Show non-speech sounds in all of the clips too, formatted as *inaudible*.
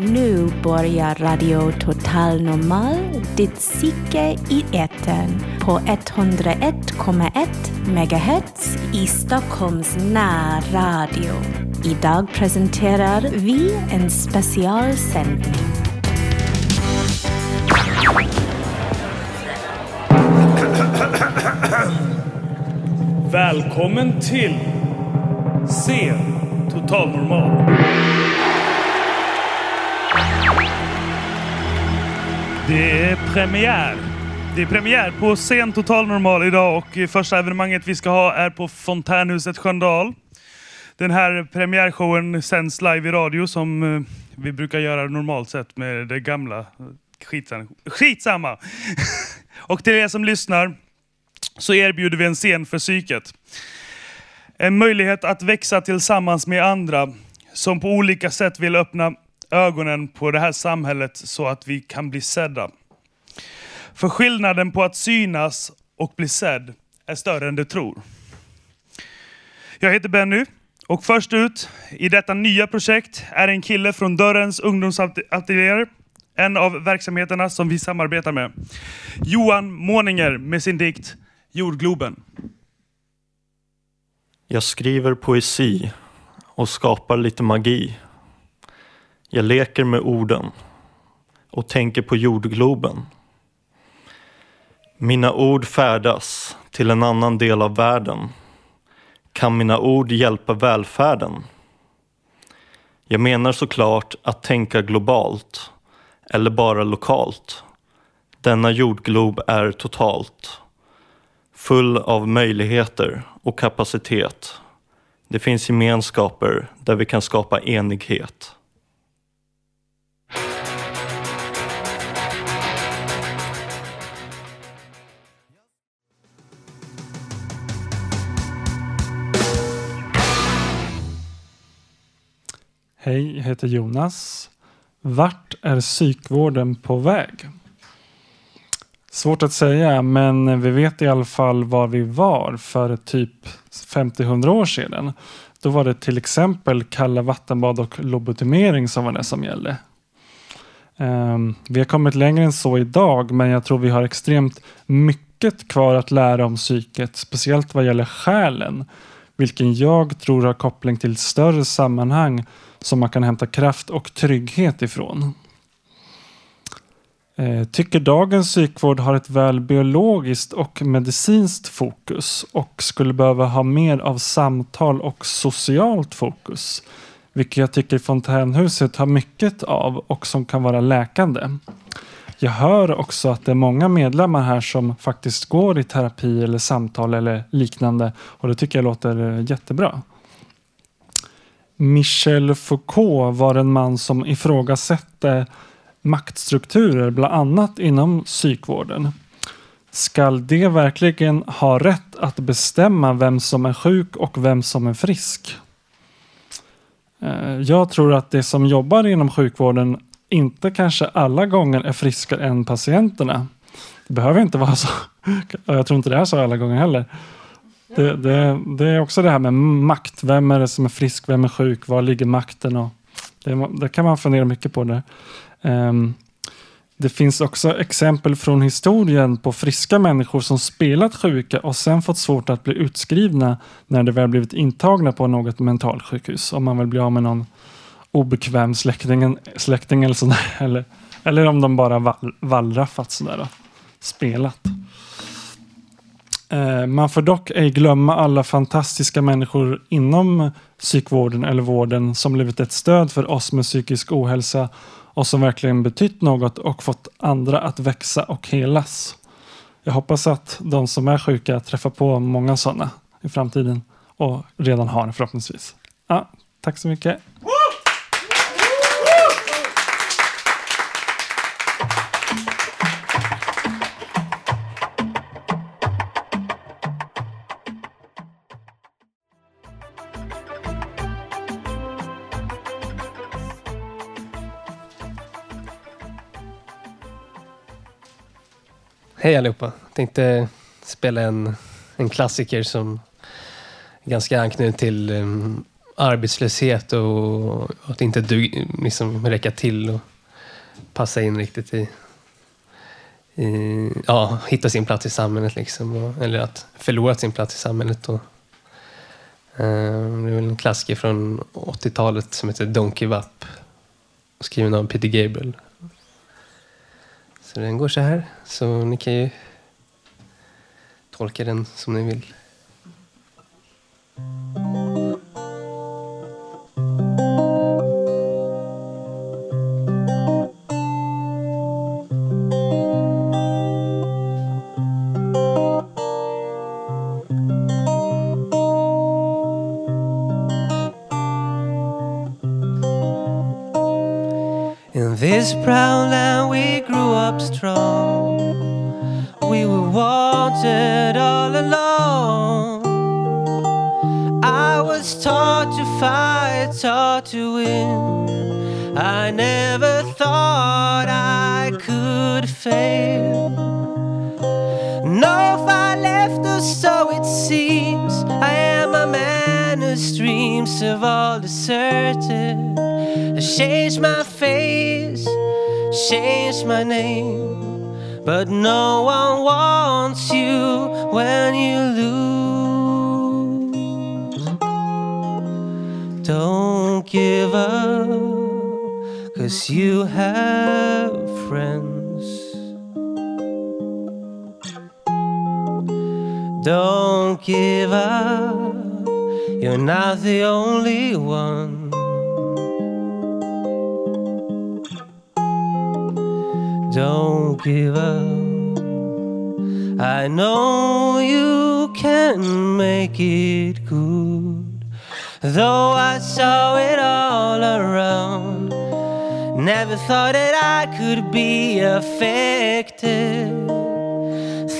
Nu börjar Radio Total Normal, ditt psyke i etern på 101,1 MHz i Stockholms närradio. Idag presenterar vi en specialsändning. Välkommen till Se Total Normal. Det är premiär. Det är premiär på Scen Total Normal idag och första evenemanget vi ska ha är på Fontänhuset Sköndal. Den här premiärshowen sänds live i radio som eh, vi brukar göra normalt sett med det gamla. Skitsamma. Skitsamma! *laughs* och till er som lyssnar så erbjuder vi en scen för psyket. En möjlighet att växa tillsammans med andra som på olika sätt vill öppna ögonen på det här samhället så att vi kan bli sedda. För skillnaden på att synas och bli sedd är större än du tror. Jag heter Benny och först ut i detta nya projekt är en kille från Dörrens ungdomsateljéer. En av verksamheterna som vi samarbetar med. Johan Måninger med sin dikt Jordgloben. Jag skriver poesi och skapar lite magi. Jag leker med orden och tänker på jordgloben. Mina ord färdas till en annan del av världen. Kan mina ord hjälpa välfärden? Jag menar såklart att tänka globalt eller bara lokalt. Denna jordglob är totalt full av möjligheter och kapacitet. Det finns gemenskaper där vi kan skapa enighet. Hej, jag heter Jonas. Vart är psykvården på väg? Svårt att säga, men vi vet i alla fall var vi var för typ 50-100 år sedan. Då var det till exempel kalla vattenbad och lobotomering som var det som gällde. Ehm, vi har kommit längre än så idag, men jag tror vi har extremt mycket kvar att lära om psyket, speciellt vad gäller själen, vilken jag tror har koppling till större sammanhang som man kan hämta kraft och trygghet ifrån. Eh, tycker dagens psykvård har ett väl biologiskt och medicinskt fokus och skulle behöva ha mer av samtal och socialt fokus. Vilket jag tycker Fontänhuset har mycket av och som kan vara läkande. Jag hör också att det är många medlemmar här som faktiskt går i terapi eller samtal eller liknande och det tycker jag låter eh, jättebra. Michel Foucault var en man som ifrågasatte maktstrukturer, bland annat inom psykvården. Skall det verkligen ha rätt att bestämma vem som är sjuk och vem som är frisk? Eh, jag tror att det som jobbar inom sjukvården inte kanske alla gånger är friskare än patienterna. Det behöver inte vara så. *laughs* Jag tror inte det är så alla gånger heller. Det, det, det, är också det här med makt. Vem är det som är frisk? Vem är sjuk? Var ligger makten? Och det, det kan man fundera mycket på. Det. Um, det finns också exempel från historien på friska människor som spelat sjuka och sen fått svårt att bli utskrivna när de väl blivit intagna på något mentalsjukhus. Om man vill bli av med någon obekväm släkting, släkting eller sådär. *laughs* Eller, eller om de bara vall, wallraffat sådär spelat. Eh, man får dock ej glömma alla fantastiska människor inom psykvården eller vården som blivit ett stöd för oss med psykisk ohälsa och som verkligen betytt något och fått andra att växa och helas. Jag hoppas att de som är sjuka träffar på många sådana i framtiden och redan har förhoppningsvis. Ja, tack så mycket. Hej allihopa. Jag tänkte spela en, en klassiker som är ganska anknuten till um, arbetslöshet och att inte dug, liksom räcka till och passa in riktigt i, i ja, hitta sin plats i samhället liksom. Och, eller att förlora sin plats i samhället. Och, um, det är väl en klassiker från 80-talet som heter Don't Give Up. Skriven av Peter Gabriel. Så den går så här. Så ni kan ju tolka den som ni vill. This proud land up strong. We were wanted all along. I was taught to fight, taught to win. I never thought I could fail. No, I left or so it seems. I am a man whose dreams have all deserted. I changed my face, changed my name. But no one wants you when you lose. Don't give up, cause you have friends. Don't give up, you're not the only one. Don't give up. I know you can make it good. Though I saw it all around, never thought that I could be affected.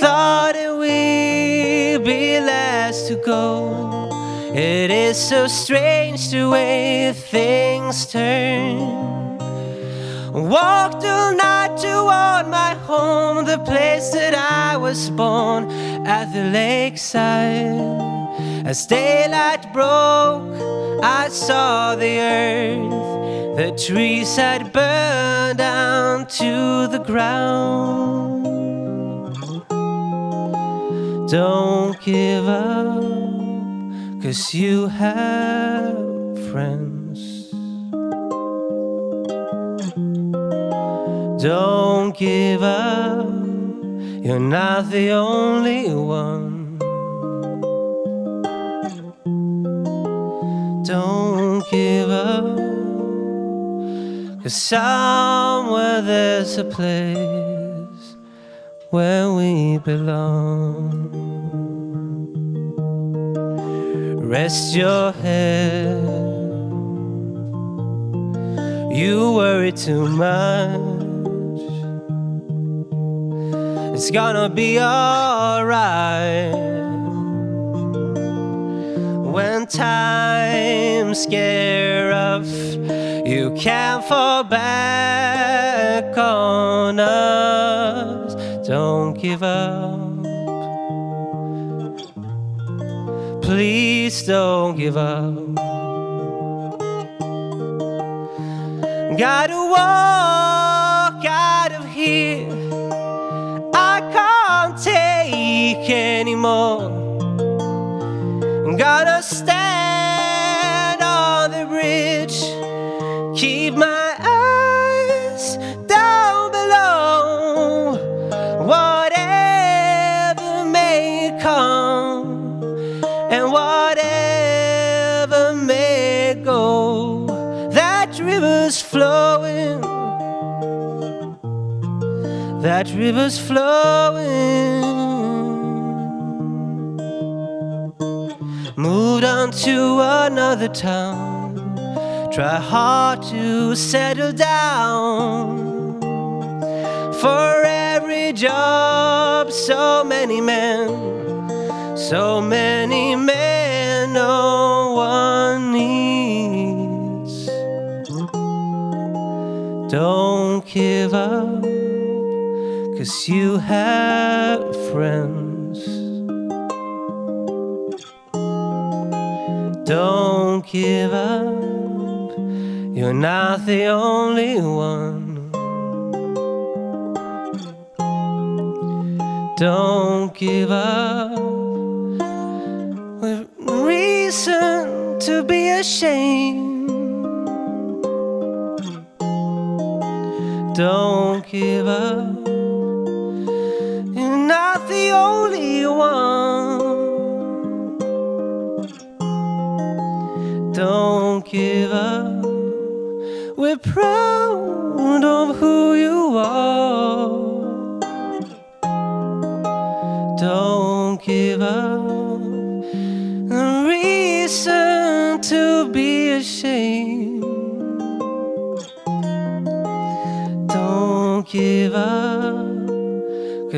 Thought it would be last to go. It is so strange the way things turn. Walked all night toward my home, the place that I was born at the lakeside. As daylight broke, I saw the earth. The trees had burned down to the ground. Don't give up, cause you have friends. Don't give up, you're not the only one. Don't give up, cause somewhere there's a place where we belong. Rest your head, you worry too much. It's gonna be alright when times get rough. You can't fall back on us. Don't give up. Please don't give up. Gotta walk out of here. Anymore. Gotta stand on the bridge, keep my eyes down below. Whatever may come and whatever may go, that river's flowing. That river's flowing. To another town. Try hard to settle down. For every job, so many men, so many men, no one needs. Don't give up, cause you have friends. Don't give up. You're not the only one. Don't give up. With reason to be ashamed.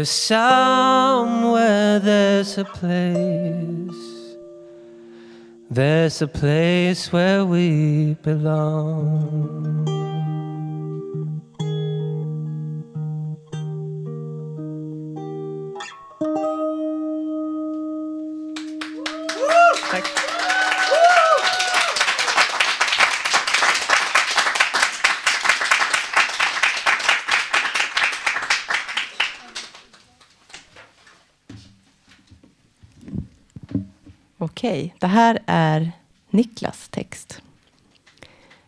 Cause somewhere there's a place. There's a place where we belong. Okej, det här är Niklas text.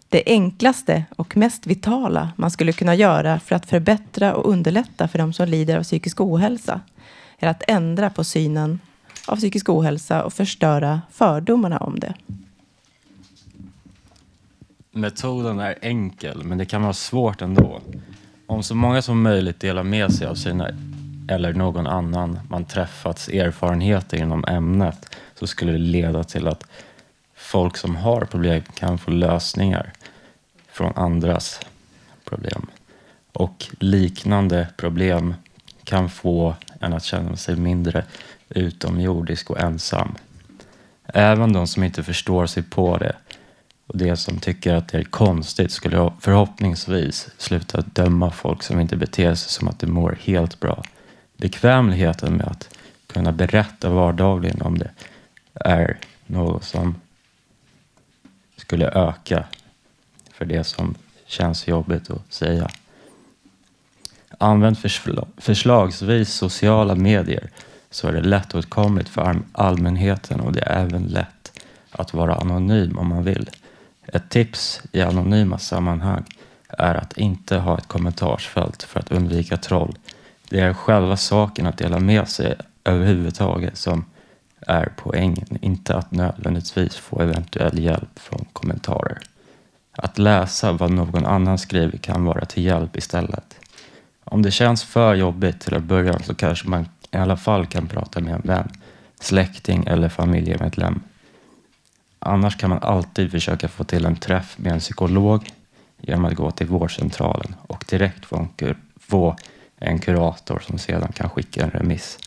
Det enklaste och mest vitala man skulle kunna göra för att förbättra och underlätta för de som lider av psykisk ohälsa är att ändra på synen av psykisk ohälsa och förstöra fördomarna om det. Metoden är enkel, men det kan vara svårt ändå. Om så många som möjligt delar med sig av sina eller någon annan man träffats erfarenheter inom ämnet så skulle det leda till att folk som har problem kan få lösningar från andras problem. Och liknande problem kan få en att känna sig mindre utomjordisk och ensam. Även de som inte förstår sig på det och de som tycker att det är konstigt skulle förhoppningsvis sluta döma folk som inte beter sig som att de mår helt bra. Bekvämligheten med att kunna berätta vardagligen om det är något som skulle öka för det som känns jobbigt att säga. Använd förslagsvis sociala medier så är det lättåtkomligt för allmänheten och det är även lätt att vara anonym om man vill. Ett tips i anonyma sammanhang är att inte ha ett kommentarsfält för att undvika troll. Det är själva saken att dela med sig överhuvudtaget som är poängen, inte att nödvändigtvis få eventuell hjälp från kommentarer. Att läsa vad någon annan skriver kan vara till hjälp istället. Om det känns för jobbigt till att börja så kanske man i alla fall kan prata med en vän, släkting eller familjemedlem. Annars kan man alltid försöka få till en träff med en psykolog genom att gå till vårdcentralen och direkt få en, få en kurator som sedan kan skicka en remiss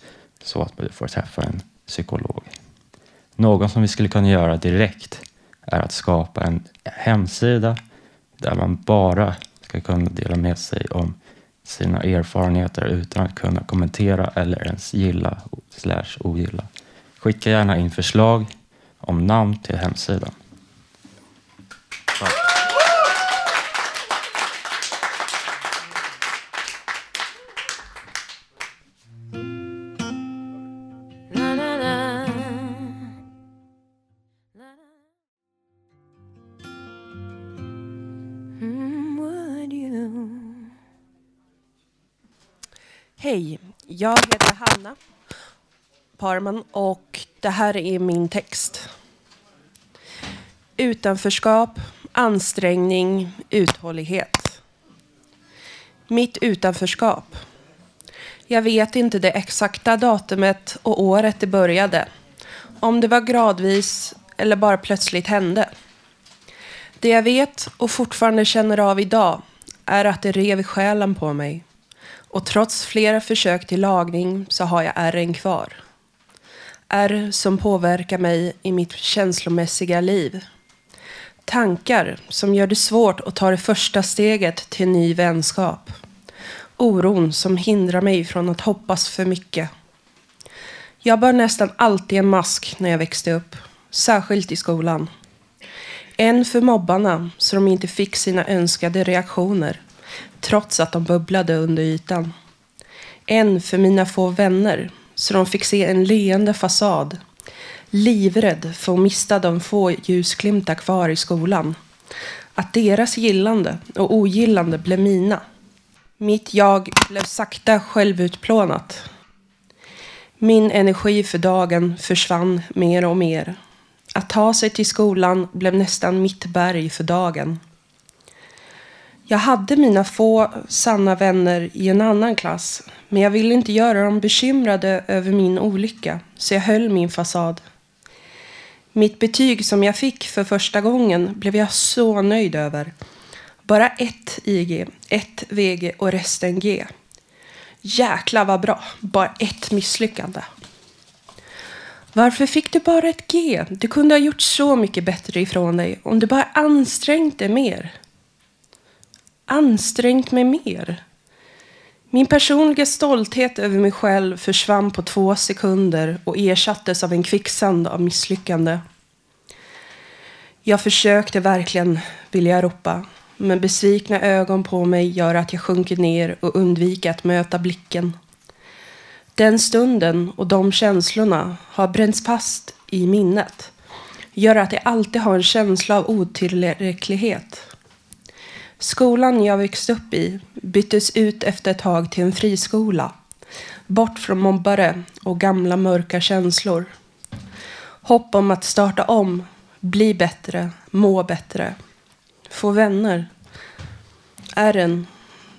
så att du får träffa en psykolog. Något som vi skulle kunna göra direkt är att skapa en hemsida där man bara ska kunna dela med sig om sina erfarenheter utan att kunna kommentera eller ens gilla slash ogilla. Skicka gärna in förslag om namn till hemsidan. Parman och det här är min text. Utanförskap, ansträngning, uthållighet. Mitt utanförskap. Jag vet inte det exakta datumet och året det började. Om det var gradvis eller bara plötsligt hände. Det jag vet och fortfarande känner av idag är att det rev i själen på mig. Och trots flera försök till lagning så har jag ärren kvar. Ärr som påverkar mig i mitt känslomässiga liv. Tankar som gör det svårt att ta det första steget till en ny vänskap. Oron som hindrar mig från att hoppas för mycket. Jag bar nästan alltid en mask när jag växte upp, särskilt i skolan. En för mobbarna så de inte fick sina önskade reaktioner trots att de bubblade under ytan. En för mina få vänner så de fick se en leende fasad. Livrädd för att mista de få ljusglimtar kvar i skolan. Att deras gillande och ogillande blev mina. Mitt jag blev sakta självutplånat. Min energi för dagen försvann mer och mer. Att ta sig till skolan blev nästan mitt berg för dagen. Jag hade mina få sanna vänner i en annan klass, men jag ville inte göra dem bekymrade över min olycka, så jag höll min fasad. Mitt betyg som jag fick för första gången blev jag så nöjd över. Bara ett IG, ett VG och resten G. Jäklar vad bra, bara ett misslyckande. Varför fick du bara ett G? Du kunde ha gjort så mycket bättre ifrån dig om du bara ansträngt dig mer. Ansträngt mig mer? Min personliga stolthet över mig själv försvann på två sekunder och ersattes av en kvicksand av misslyckande. Jag försökte verkligen, ville jag ropa, men besvikna ögon på mig gör att jag sjunker ner och undviker att möta blicken. Den stunden och de känslorna har bränts fast i minnet. Gör att jag alltid har en känsla av otillräcklighet. Skolan jag växte upp i byttes ut efter ett tag till en friskola. Bort från mobbare och gamla mörka känslor. Hopp om att starta om, bli bättre, må bättre. Få vänner. Ärren,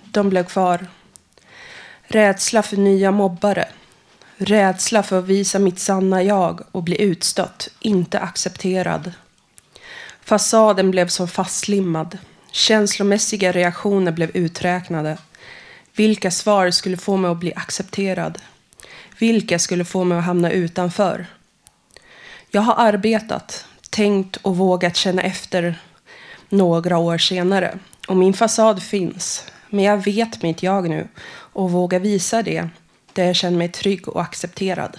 de blev kvar. Rädsla för nya mobbare. Rädsla för att visa mitt sanna jag och bli utstött, inte accepterad. Fasaden blev som fastlimmad. Känslomässiga reaktioner blev uträknade. Vilka svar skulle få mig att bli accepterad? Vilka skulle få mig att hamna utanför? Jag har arbetat, tänkt och vågat känna efter några år senare. Och min fasad finns. Men jag vet mitt jag nu och vågar visa det där jag känner mig trygg och accepterad.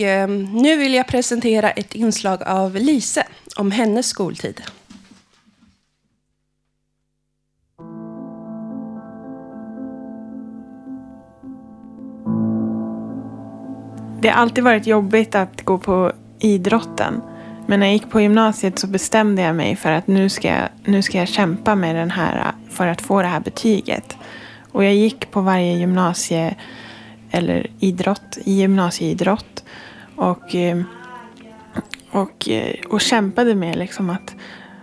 Och eh, nu vill jag presentera ett inslag av Lise om hennes skoltid. Det har alltid varit jobbigt att gå på idrotten. Men när jag gick på gymnasiet så bestämde jag mig för att nu ska jag, nu ska jag kämpa med den här för att få det här betyget. Och jag gick på varje gymnasie eller idrott, i gymnasieidrott. Och, eh, och, eh, och kämpade med liksom att,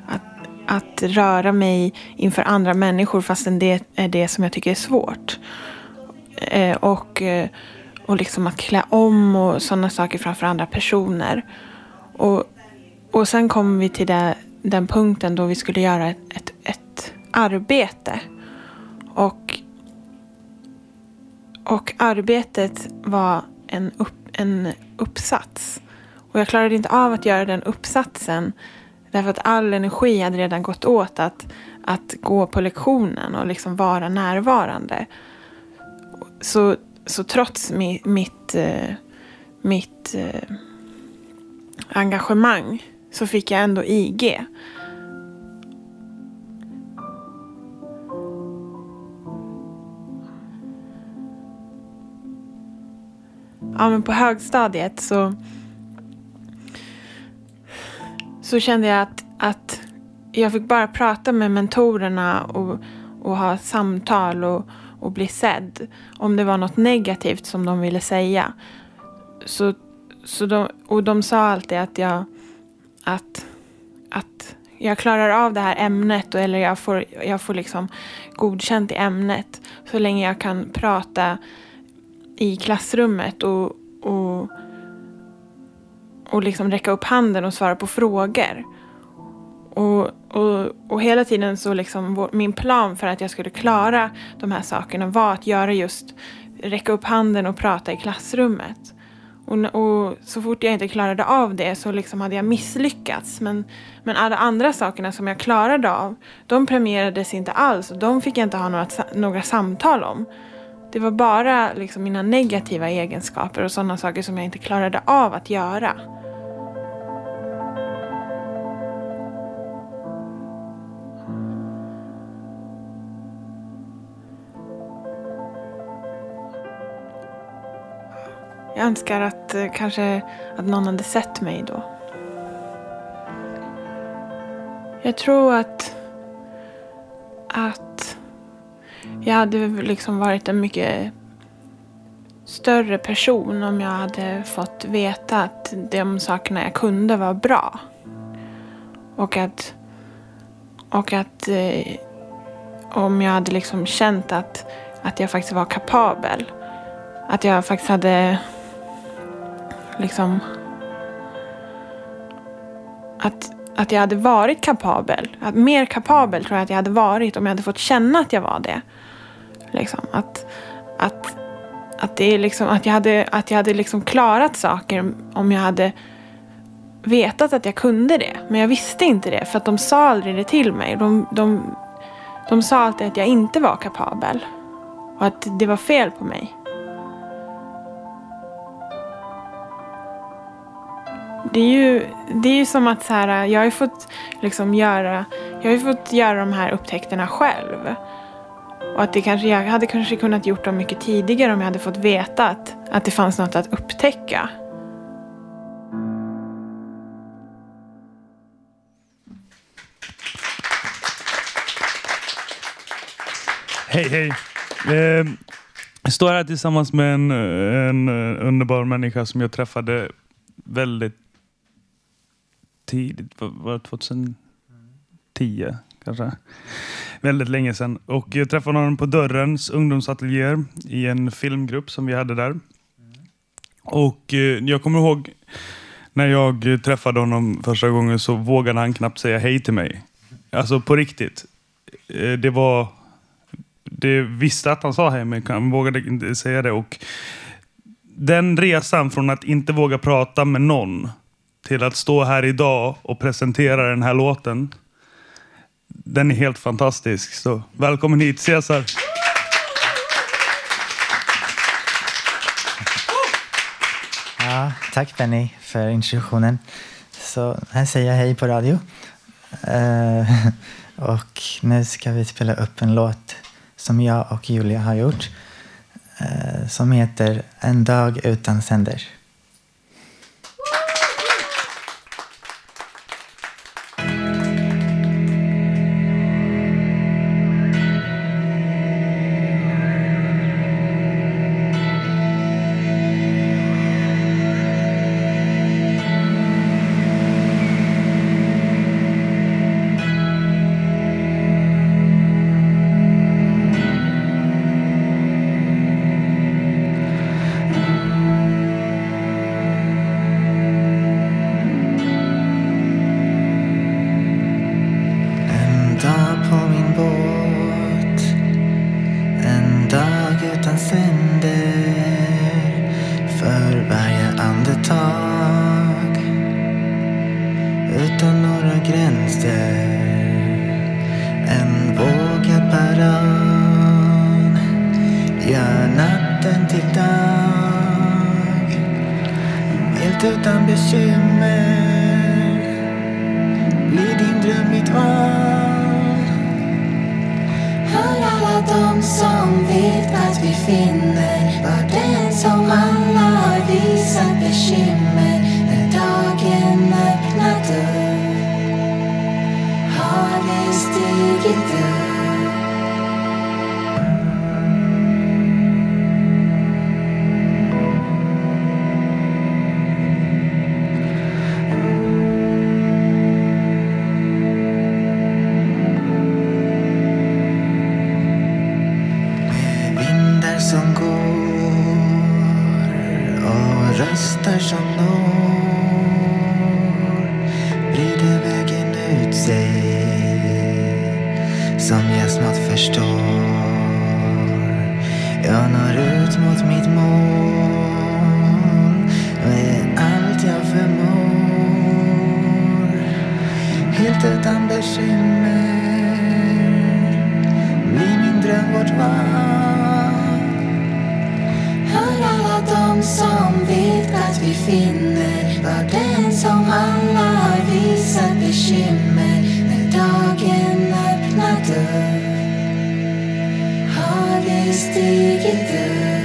att, att röra mig inför andra människor fastän det är det som jag tycker är svårt. Eh, och och liksom att klä om och sådana saker framför andra personer. Och, och sen kom vi till det, den punkten då vi skulle göra ett, ett, ett arbete. Och, och arbetet var en, upp, en uppsats. Och jag klarade inte av att göra den uppsatsen därför att all energi hade redan gått åt att, att gå på lektionen och liksom vara närvarande. Så så trots mi, mitt, eh, mitt eh, engagemang så fick jag ändå IG. Ja, men på högstadiet så, så kände jag att, att jag fick bara prata med mentorerna och, och ha samtal och, och bli sedd. Om det var något negativt som de ville säga. Så, så de, och de sa alltid att jag, att, att jag klarar av det här ämnet och, eller jag får, jag får liksom godkänt i ämnet så länge jag kan prata i klassrummet och, och, och liksom räcka upp handen och svara på frågor. Och, och, och hela tiden så liksom min plan för att jag skulle klara de här sakerna var att göra just räcka upp handen och prata i klassrummet. Och, och så fort jag inte klarade av det så liksom hade jag misslyckats. Men, men alla andra sakerna som jag klarade av, de premierades inte alls. Och de fick jag inte ha några, några samtal om. Det var bara liksom mina negativa egenskaper och sådana saker som jag inte klarade av att göra. Jag önskar att eh, kanske att någon hade sett mig då. Jag tror att att jag hade liksom varit en mycket större person om jag hade fått veta att de sakerna jag kunde var bra. Och att, och att eh, om jag hade liksom känt att, att jag faktiskt var kapabel. Att jag faktiskt hade liksom att, att jag hade varit kapabel. Att mer kapabel tror jag att jag hade varit om jag hade fått känna att jag var det. Liksom, att, att, att, det är liksom, att jag hade, att jag hade liksom klarat saker om jag hade vetat att jag kunde det. Men jag visste inte det för att de sa aldrig det till mig. De, de, de sa alltid att jag inte var kapabel. Och att det var fel på mig. Det är ju, det är ju som att så här, jag har ju fått liksom göra, jag har ju fått göra de här upptäckterna själv. Och att det kanske, jag hade kanske kunnat gjort dem mycket tidigare om jag hade fått veta att, att det fanns något att upptäcka. Hej, hej. Eh, jag står här tillsammans med en, en eh, underbar människa som jag träffade väldigt tidigt. Var det 2010 kanske? Väldigt länge sedan. Och jag träffade honom på Dörrens ungdomsateljéer i en filmgrupp som vi hade där. Och eh, jag kommer ihåg när jag träffade honom första gången så vågade han knappt säga hej till mig. Alltså på riktigt. Eh, det var... Det visste att han sa hej men han vågade inte säga det. Och den resan från att inte våga prata med någon till att stå här idag och presentera den här låten. Den är helt fantastisk. Så välkommen hit Cesar. Ja, tack Benny för introduktionen. Så här säger jag hej på radio. Uh, *laughs* och nu ska vi spela upp en låt som jag och Julia har gjort. Uh, som heter En dag utan sänder. helt utan bekymmer Blir din dröm mitt val. Hör alla de som vet att vi finns. som jag snart förstår. Jag når ut mot mitt mål med allt jag förmår. Helt utan bekymmer blir min dröm vårt. Hör alla de som vet att vi finner var den som alla har visat bekymmer när dagen är dörr har vi stigit upp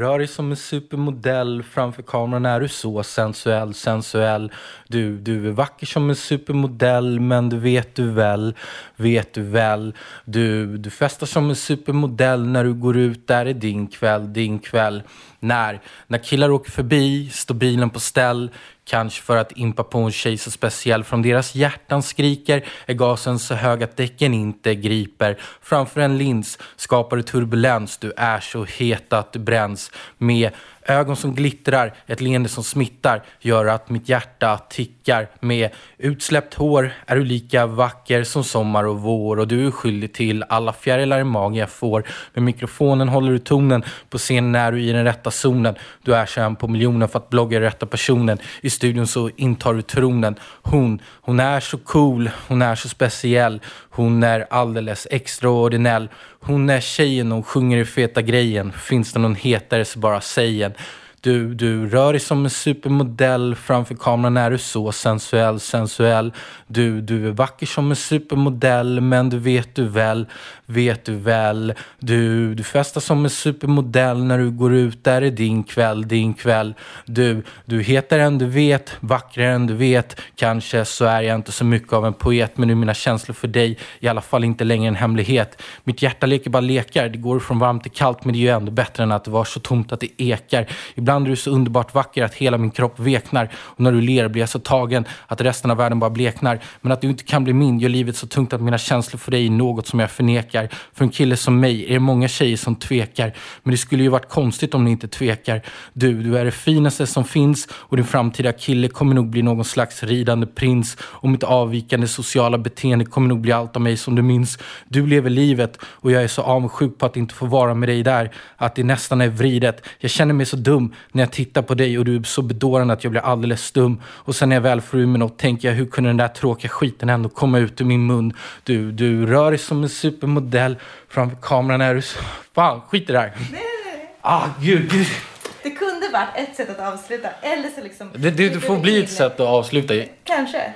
rör dig som en supermodell framför kameran är du så sensuell, sensuell. Du, du är vacker som en supermodell men du vet du väl, vet du väl. Du, du festar som en supermodell när du går ut, där är din kväll, din kväll. När, när killar åker förbi står bilen på ställ Kanske för att impa på en tjej så speciell. Från deras hjärtan skriker är gasen så hög att däcken inte griper. Framför en lins skapar du turbulens. Du är så het att du bränns. Med ögon som glittrar, ett leende som smittar gör att mitt hjärta tickar. Med utsläppt hår är du lika vacker som sommar och vår och du är skyldig till alla fjärilar i magen jag får. Med mikrofonen håller du tonen, på scenen är du i den rätta zonen. Du är känd på miljonen för att blogga rätta personen. I studion så intar du tronen. Hon, hon är så cool, hon är så speciell. Hon är alldeles extraordinell. Hon är tjejen, hon sjunger i feta grejen. Finns det någon hetare så bara säg en. Du, du rör dig som en supermodell framför kameran är du så sensuell, sensuell. Du, du är vacker som en supermodell men du vet du väl, vet du väl. Du, du festar som en supermodell när du går ut, där är din kväll, din kväll. Du, du heter än du vet, vackrare än du vet. Kanske så är jag inte så mycket av en poet men nu är mina känslor för dig i alla fall inte längre en hemlighet. Mitt hjärta leker bara lekar, det går från varmt till kallt men det är ju ändå bättre än att det var så tomt att det ekar. Ibland Ibland är du så underbart vacker att hela min kropp veknar och när du ler blir jag så tagen att resten av världen bara bleknar. Men att du inte kan bli min gör livet så tungt att mina känslor för dig är något som jag förnekar. För en kille som mig är det många tjejer som tvekar. Men det skulle ju varit konstigt om ni inte tvekar. Du, du är det finaste som finns och din framtida kille kommer nog bli någon slags ridande prins. Och mitt avvikande sociala beteende kommer nog bli allt av mig som du minns. Du lever livet och jag är så avundsjuk på att inte få vara med dig där. Att det nästan är vridet. Jag känner mig så dum när jag tittar på dig och du är så bedårande att jag blir alldeles stum. Och sen när jag väl får ur mig något tänker jag hur kunde den där tråkiga skiten ändå komma ut ur min mun? Du, du rör dig som en supermodell framför kameran är du så... Fan, skit i det här. Nej, nej. Ah, gud, gud. Det kunde varit ett sätt att avsluta. Eller så liksom... Det, det, det får bli ett sätt att avsluta. Kanske.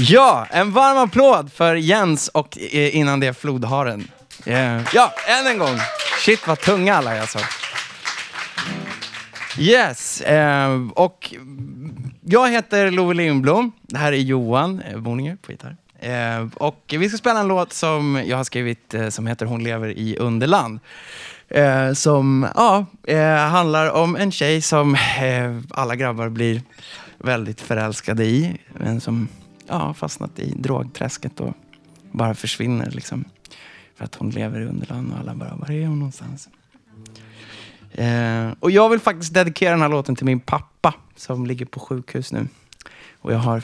Ja, en varm applåd för Jens och eh, innan det flodharen. Eh, ja, än en gång. Shit vad tunga alla är alltså. Yes, eh, och jag heter Love Lindblom. Det här är Johan eh, Boninger på gitarr. Eh, och vi ska spela en låt som jag har skrivit eh, som heter Hon lever i underland. Eh, som ja, eh, handlar om en tjej som eh, alla grabbar blir väldigt förälskade i. Men som ja, fastnat i drogträsket och bara försvinner. Liksom. För att hon lever i underland och alla bara, var är hon någonstans? Eh, och jag vill faktiskt dedikera den här låten till min pappa som ligger på sjukhus nu. Och jag har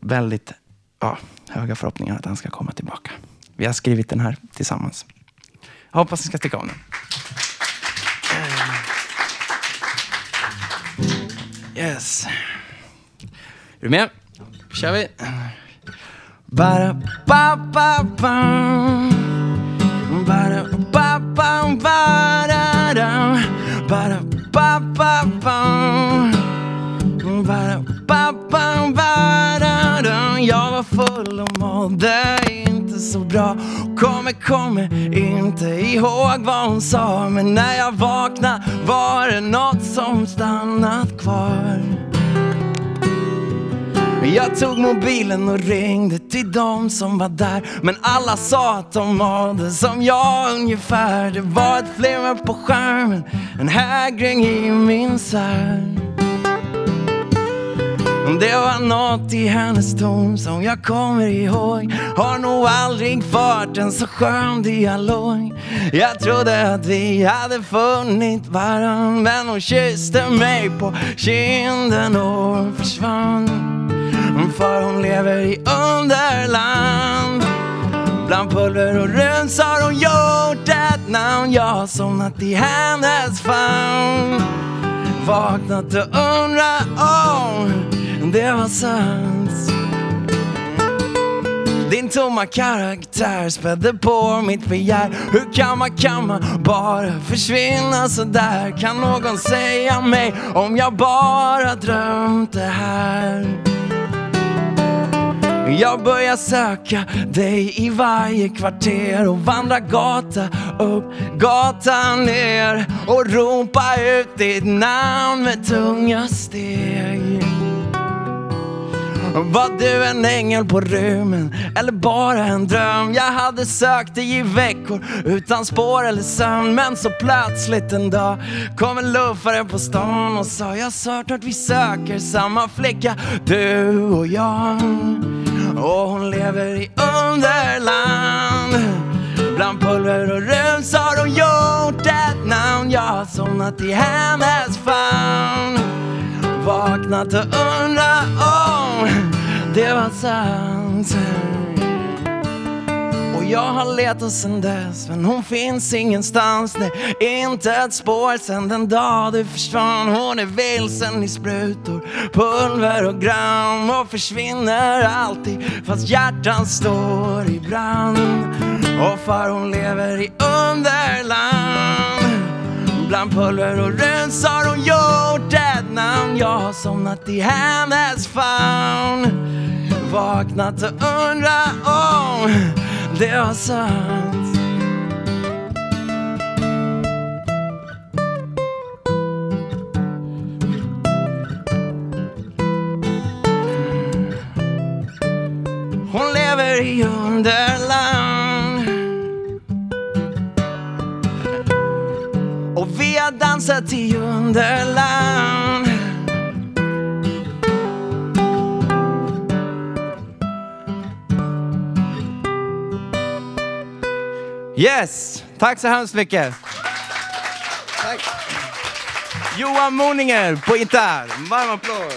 väldigt ja, höga förhoppningar att han ska komma tillbaka. Vi har skrivit den här tillsammans. Jag hoppas ni ska tycka om den. Yes. Är du med? Kör vi. Bara ba ba ba. Bara ba ba, ba, da, da. Bara ba ba ba. Bara ba ba, ba, da, da. Jag var full och mådde inte så bra. Kommer, kommer inte ihåg vad hon sa. Men när jag vaknade var det något som stannat kvar. Jag tog mobilen och ringde till dem som var där. Men alla sa att de mådde som jag ungefär. Det var ett flimmer på skärmen, en hägring i min sär. Det var något i hennes ton som jag kommer ihåg. Har nog aldrig fört en så skön dialog. Jag trodde att vi hade funnit varann Men hon kysste mig på kinden och försvann. För hon lever i underland. Bland pulver och röns har hon gjort ett namn. Jag har somnat i hennes famn. Vaknat och undrat om det var sant. Din tomma karaktär spädde på mitt begär. Hur kan man, kan man bara försvinna sådär? Kan någon säga mig om jag bara drömt det här? Jag börjar söka dig i varje kvarter och vandra gata upp, gata ner och ropa ut ditt namn med tunga steg. Var du en ängel på rymmen eller bara en dröm? Jag hade sökt dig i veckor utan spår eller sömn Men så plötsligt en dag kom en luffare på stan och sa Jag har hört att vi söker samma flicka, du och jag och hon lever i underland. Bland pulver och rus har hon gjort ett namn. Jag har somnat i hennes famn. Vaknat och undrat om det var sant och jag har letat sen dess men hon finns ingenstans. Det är inte ett spår sen den dag du försvann. Hon är vilsen i sprutor, pulver och gram och försvinner alltid fast hjärtan står i brand. Och för hon lever i underland. Bland pulver och runs har hon gjort ett namn. Jag har somnat i hennes famn. Vaknat och undrat om det var sant. Hon lever i underland. Och vi har dansat i underland. Yes, tack så hemskt mycket. Tack. Johan Moninger på gitarr. Varm applåd.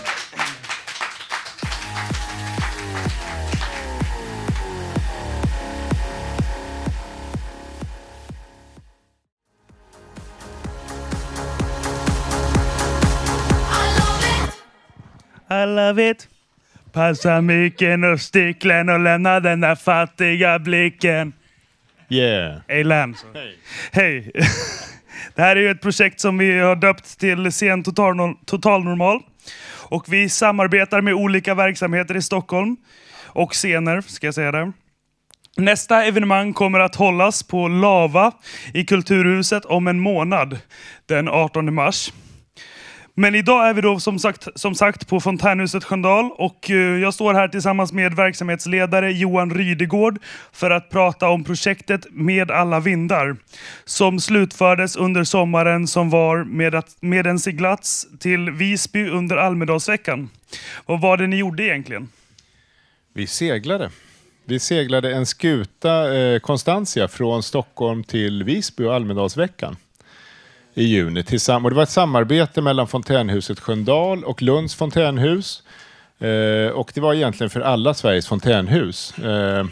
I love it. Passa micken och sticklen och lämna den där fattiga blicken. Yeah. Hej Lance. Hej. Det här är ju ett projekt som vi har döpt till Scen Total, Total Normal. Och vi samarbetar med olika verksamheter i Stockholm. Och scener, ska jag säga det. Nästa evenemang kommer att hållas på Lava i Kulturhuset om en månad, den 18 mars. Men idag är vi då som sagt, som sagt på Fontänhuset Sköndal och eh, jag står här tillsammans med verksamhetsledare Johan Rydegård för att prata om projektet Med alla vindar som slutfördes under sommaren som var med, att, med en seglats till Visby under Almedalsveckan. Vad var det ni gjorde egentligen? Vi seglade. Vi seglade en skuta, eh, Constantia, från Stockholm till Visby och Almedalsveckan i juni. Tillsamm- och det var ett samarbete mellan Fontänhuset Sköndal och Lunds fontänhus. Eh, och det var egentligen för alla Sveriges fontänhus. Eh,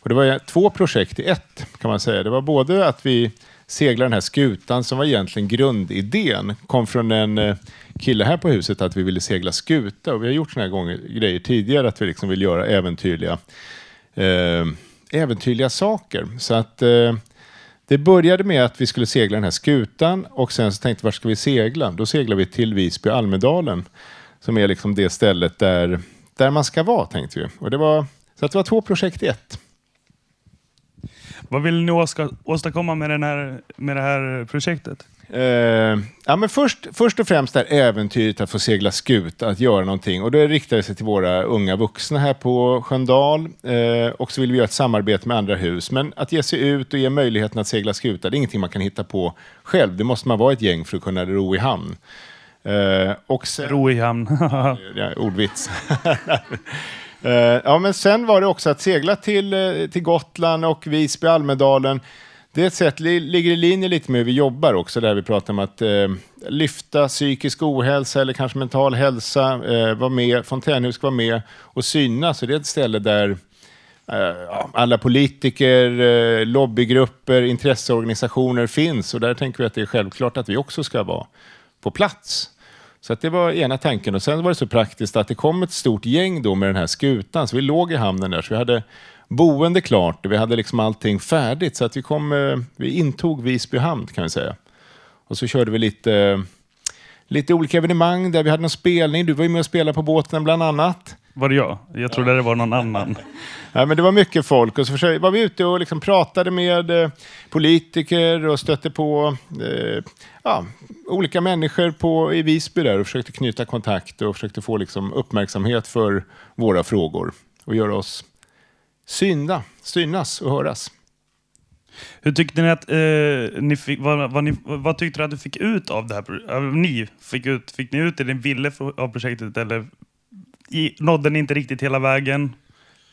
och det var två projekt i ett kan man säga. Det var både att vi seglade den här skutan som var egentligen grundidén. Kom från en eh, kille här på huset att vi ville segla skuta. Och vi har gjort såna här gånger, grejer tidigare att vi liksom vill göra äventyrliga, eh, äventyrliga saker. Så att eh, det började med att vi skulle segla den här skutan och sen så tänkte vi, var ska vi segla? Då seglar vi till Visby Almedalen som är liksom det stället där, där man ska vara tänkte vi. Och det var, så att det var två projekt i ett. Vad vill ni åstadkomma med, den här, med det här projektet? Eh, ja, men först, först och främst är äventyret att få segla skuta, att göra någonting. Och det riktar sig till våra unga vuxna här på Sköndal. Eh, och så vill vi göra ett samarbete med andra hus. Men att ge sig ut och ge möjligheten att segla skuta, det är ingenting man kan hitta på själv. Det måste man vara ett gäng för att kunna ro i hamn. Eh, och sen, Ro i hamn. *laughs* ja, ordvits. *laughs* Eh, ja, men sen var det också att segla till, eh, till Gotland och Visby, Almedalen. Det är ett sätt, ligger i linje lite med hur vi jobbar också, där vi pratar om att eh, lyfta psykisk ohälsa eller kanske mental hälsa, eh, vara med, Fontänhus ska vara med och synas. Så det är ett ställe där eh, alla politiker, eh, lobbygrupper, intresseorganisationer finns och där tänker vi att det är självklart att vi också ska vara på plats. Så att det var ena tanken. Och sen var det så praktiskt att det kom ett stort gäng då med den här skutan, så vi låg i hamnen där. Så vi hade boende klart vi hade liksom allting färdigt. Så att vi, kom, eh, vi intog Visby hamn kan vi säga. Och så körde vi lite, lite olika evenemang där vi hade någon spelning. Du var ju med och spelade på båten bland annat. Var det jag? Jag trodde det var någon annan. Ja, men det var mycket folk och så försökte, var vi ute och liksom pratade med eh, politiker och stötte på eh, ja, olika människor på, i Visby där och försökte knyta kontakt och försökte få liksom, uppmärksamhet för våra frågor och göra oss synda, synas och höras. Hur tyckte ni att eh, ni fick, vad, vad, ni, vad tyckte du att du fick ut av det här? Ni fick ut, fick ni ut det ni ville av projektet eller i, nådde ni inte riktigt hela vägen?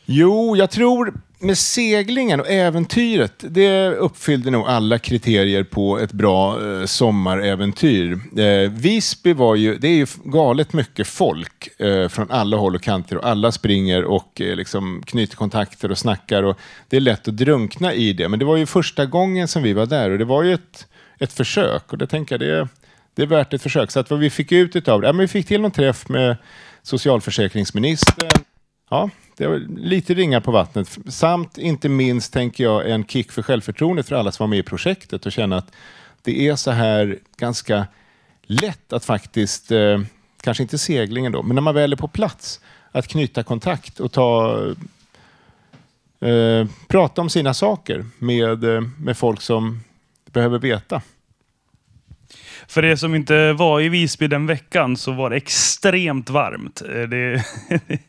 Jo, jag tror med seglingen och äventyret, det uppfyllde nog alla kriterier på ett bra eh, sommaräventyr. Eh, Visby var ju, det är ju galet mycket folk eh, från alla håll och kanter och alla springer och eh, liksom knyter kontakter och snackar och det är lätt att drunkna i det. Men det var ju första gången som vi var där och det var ju ett, ett försök och det tänker jag det, det är värt ett försök. Så att vad vi fick ut utav det, ja, men vi fick till någon träff med socialförsäkringsministern. Ja, det var lite ringar på vattnet. Samt inte minst, tänker jag, en kick för självförtroendet för alla som var med i projektet och känna att det är så här ganska lätt att faktiskt, eh, kanske inte seglingen då, men när man väl är på plats, att knyta kontakt och ta eh, prata om sina saker med, eh, med folk som behöver veta. För er som inte var i Visby den veckan så var det extremt varmt. Eh, det, *laughs*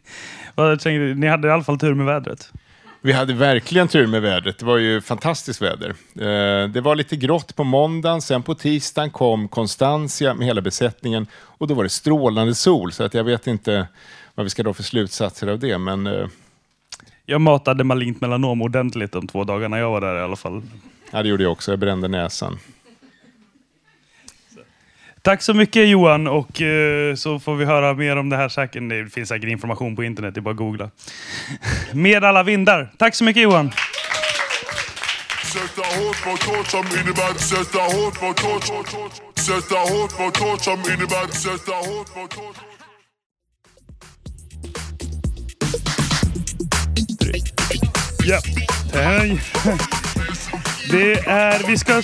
Vad tänkte ni hade i alla fall tur med vädret. Vi hade verkligen tur med vädret. Det var ju fantastiskt väder. Eh, Det var lite grått på måndagen, sen på tisdagen kom Constantia med hela besättningen och då var det strålande sol. Så att jag vet inte vad vi ska dra för slutsatser av det. Men eh, Jag matade malignt melanom ordentligt de två dagarna jag var där i alla fall. ja, det gjorde jag också. Jag brände näsan. Tack så mycket Johan och eh, så får vi höra mer om det här säkert. Det finns säkert information på internet, det är bara att googla. *laughs* Med alla vindar. Tack så mycket Johan. Sätta hårt mot hårt som innebär sätta hårt mot hårt Sätta hårt mot hårt som innebär sätta hårt mot hårt Ja. *laughs* Det är... Vi ska...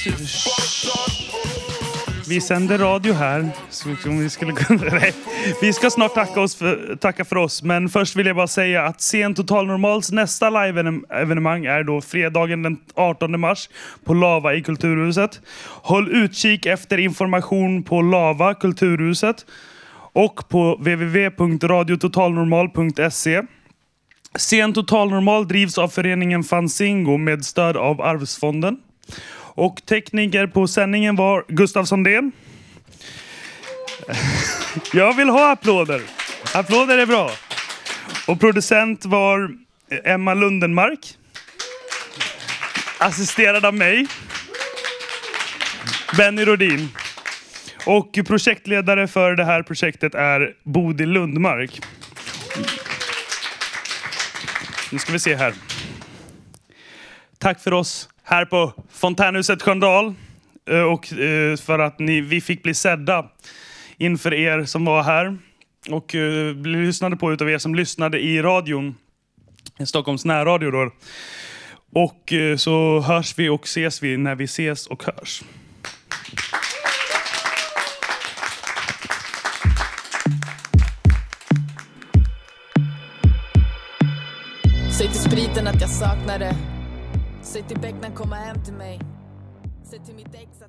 Vi sänder radio här. Så om vi, skulle kunna, *laughs* nej. vi ska snart tacka, oss för, tacka för oss, men först vill jag bara säga att Sen Total Normals nästa live-evenemang är då fredagen den 18 mars på Lava i Kulturhuset. Håll utkik efter information på Lava, Kulturhuset och på www.radiototalnormal.se. Sen Total Normal drivs av föreningen Fanzingo med stöd av Arvsfonden. Och tekniker på sändningen var Gustav Sondén. *laughs* Jag vill ha applåder. Applåder är bra. Och producent var Emma Lundenmark. Assisterad av mig. Benny Rodin. Och projektledare för det här projektet är Bodil Lundmark. Nu ska vi se här. Tack för oss här på Fontänhuset Sköndal. Eh, och eh, för att ni, vi fick bli sedda inför er som var här. Och eh, bli lyssnade på utav er som lyssnade i radion. Stockholms närradio då. Och eh, så hörs vi och ses vi när vi ses och hörs. Säg till spriten att jag saknar det Säg till becknen komma hem till mig. Säg till mitt ex.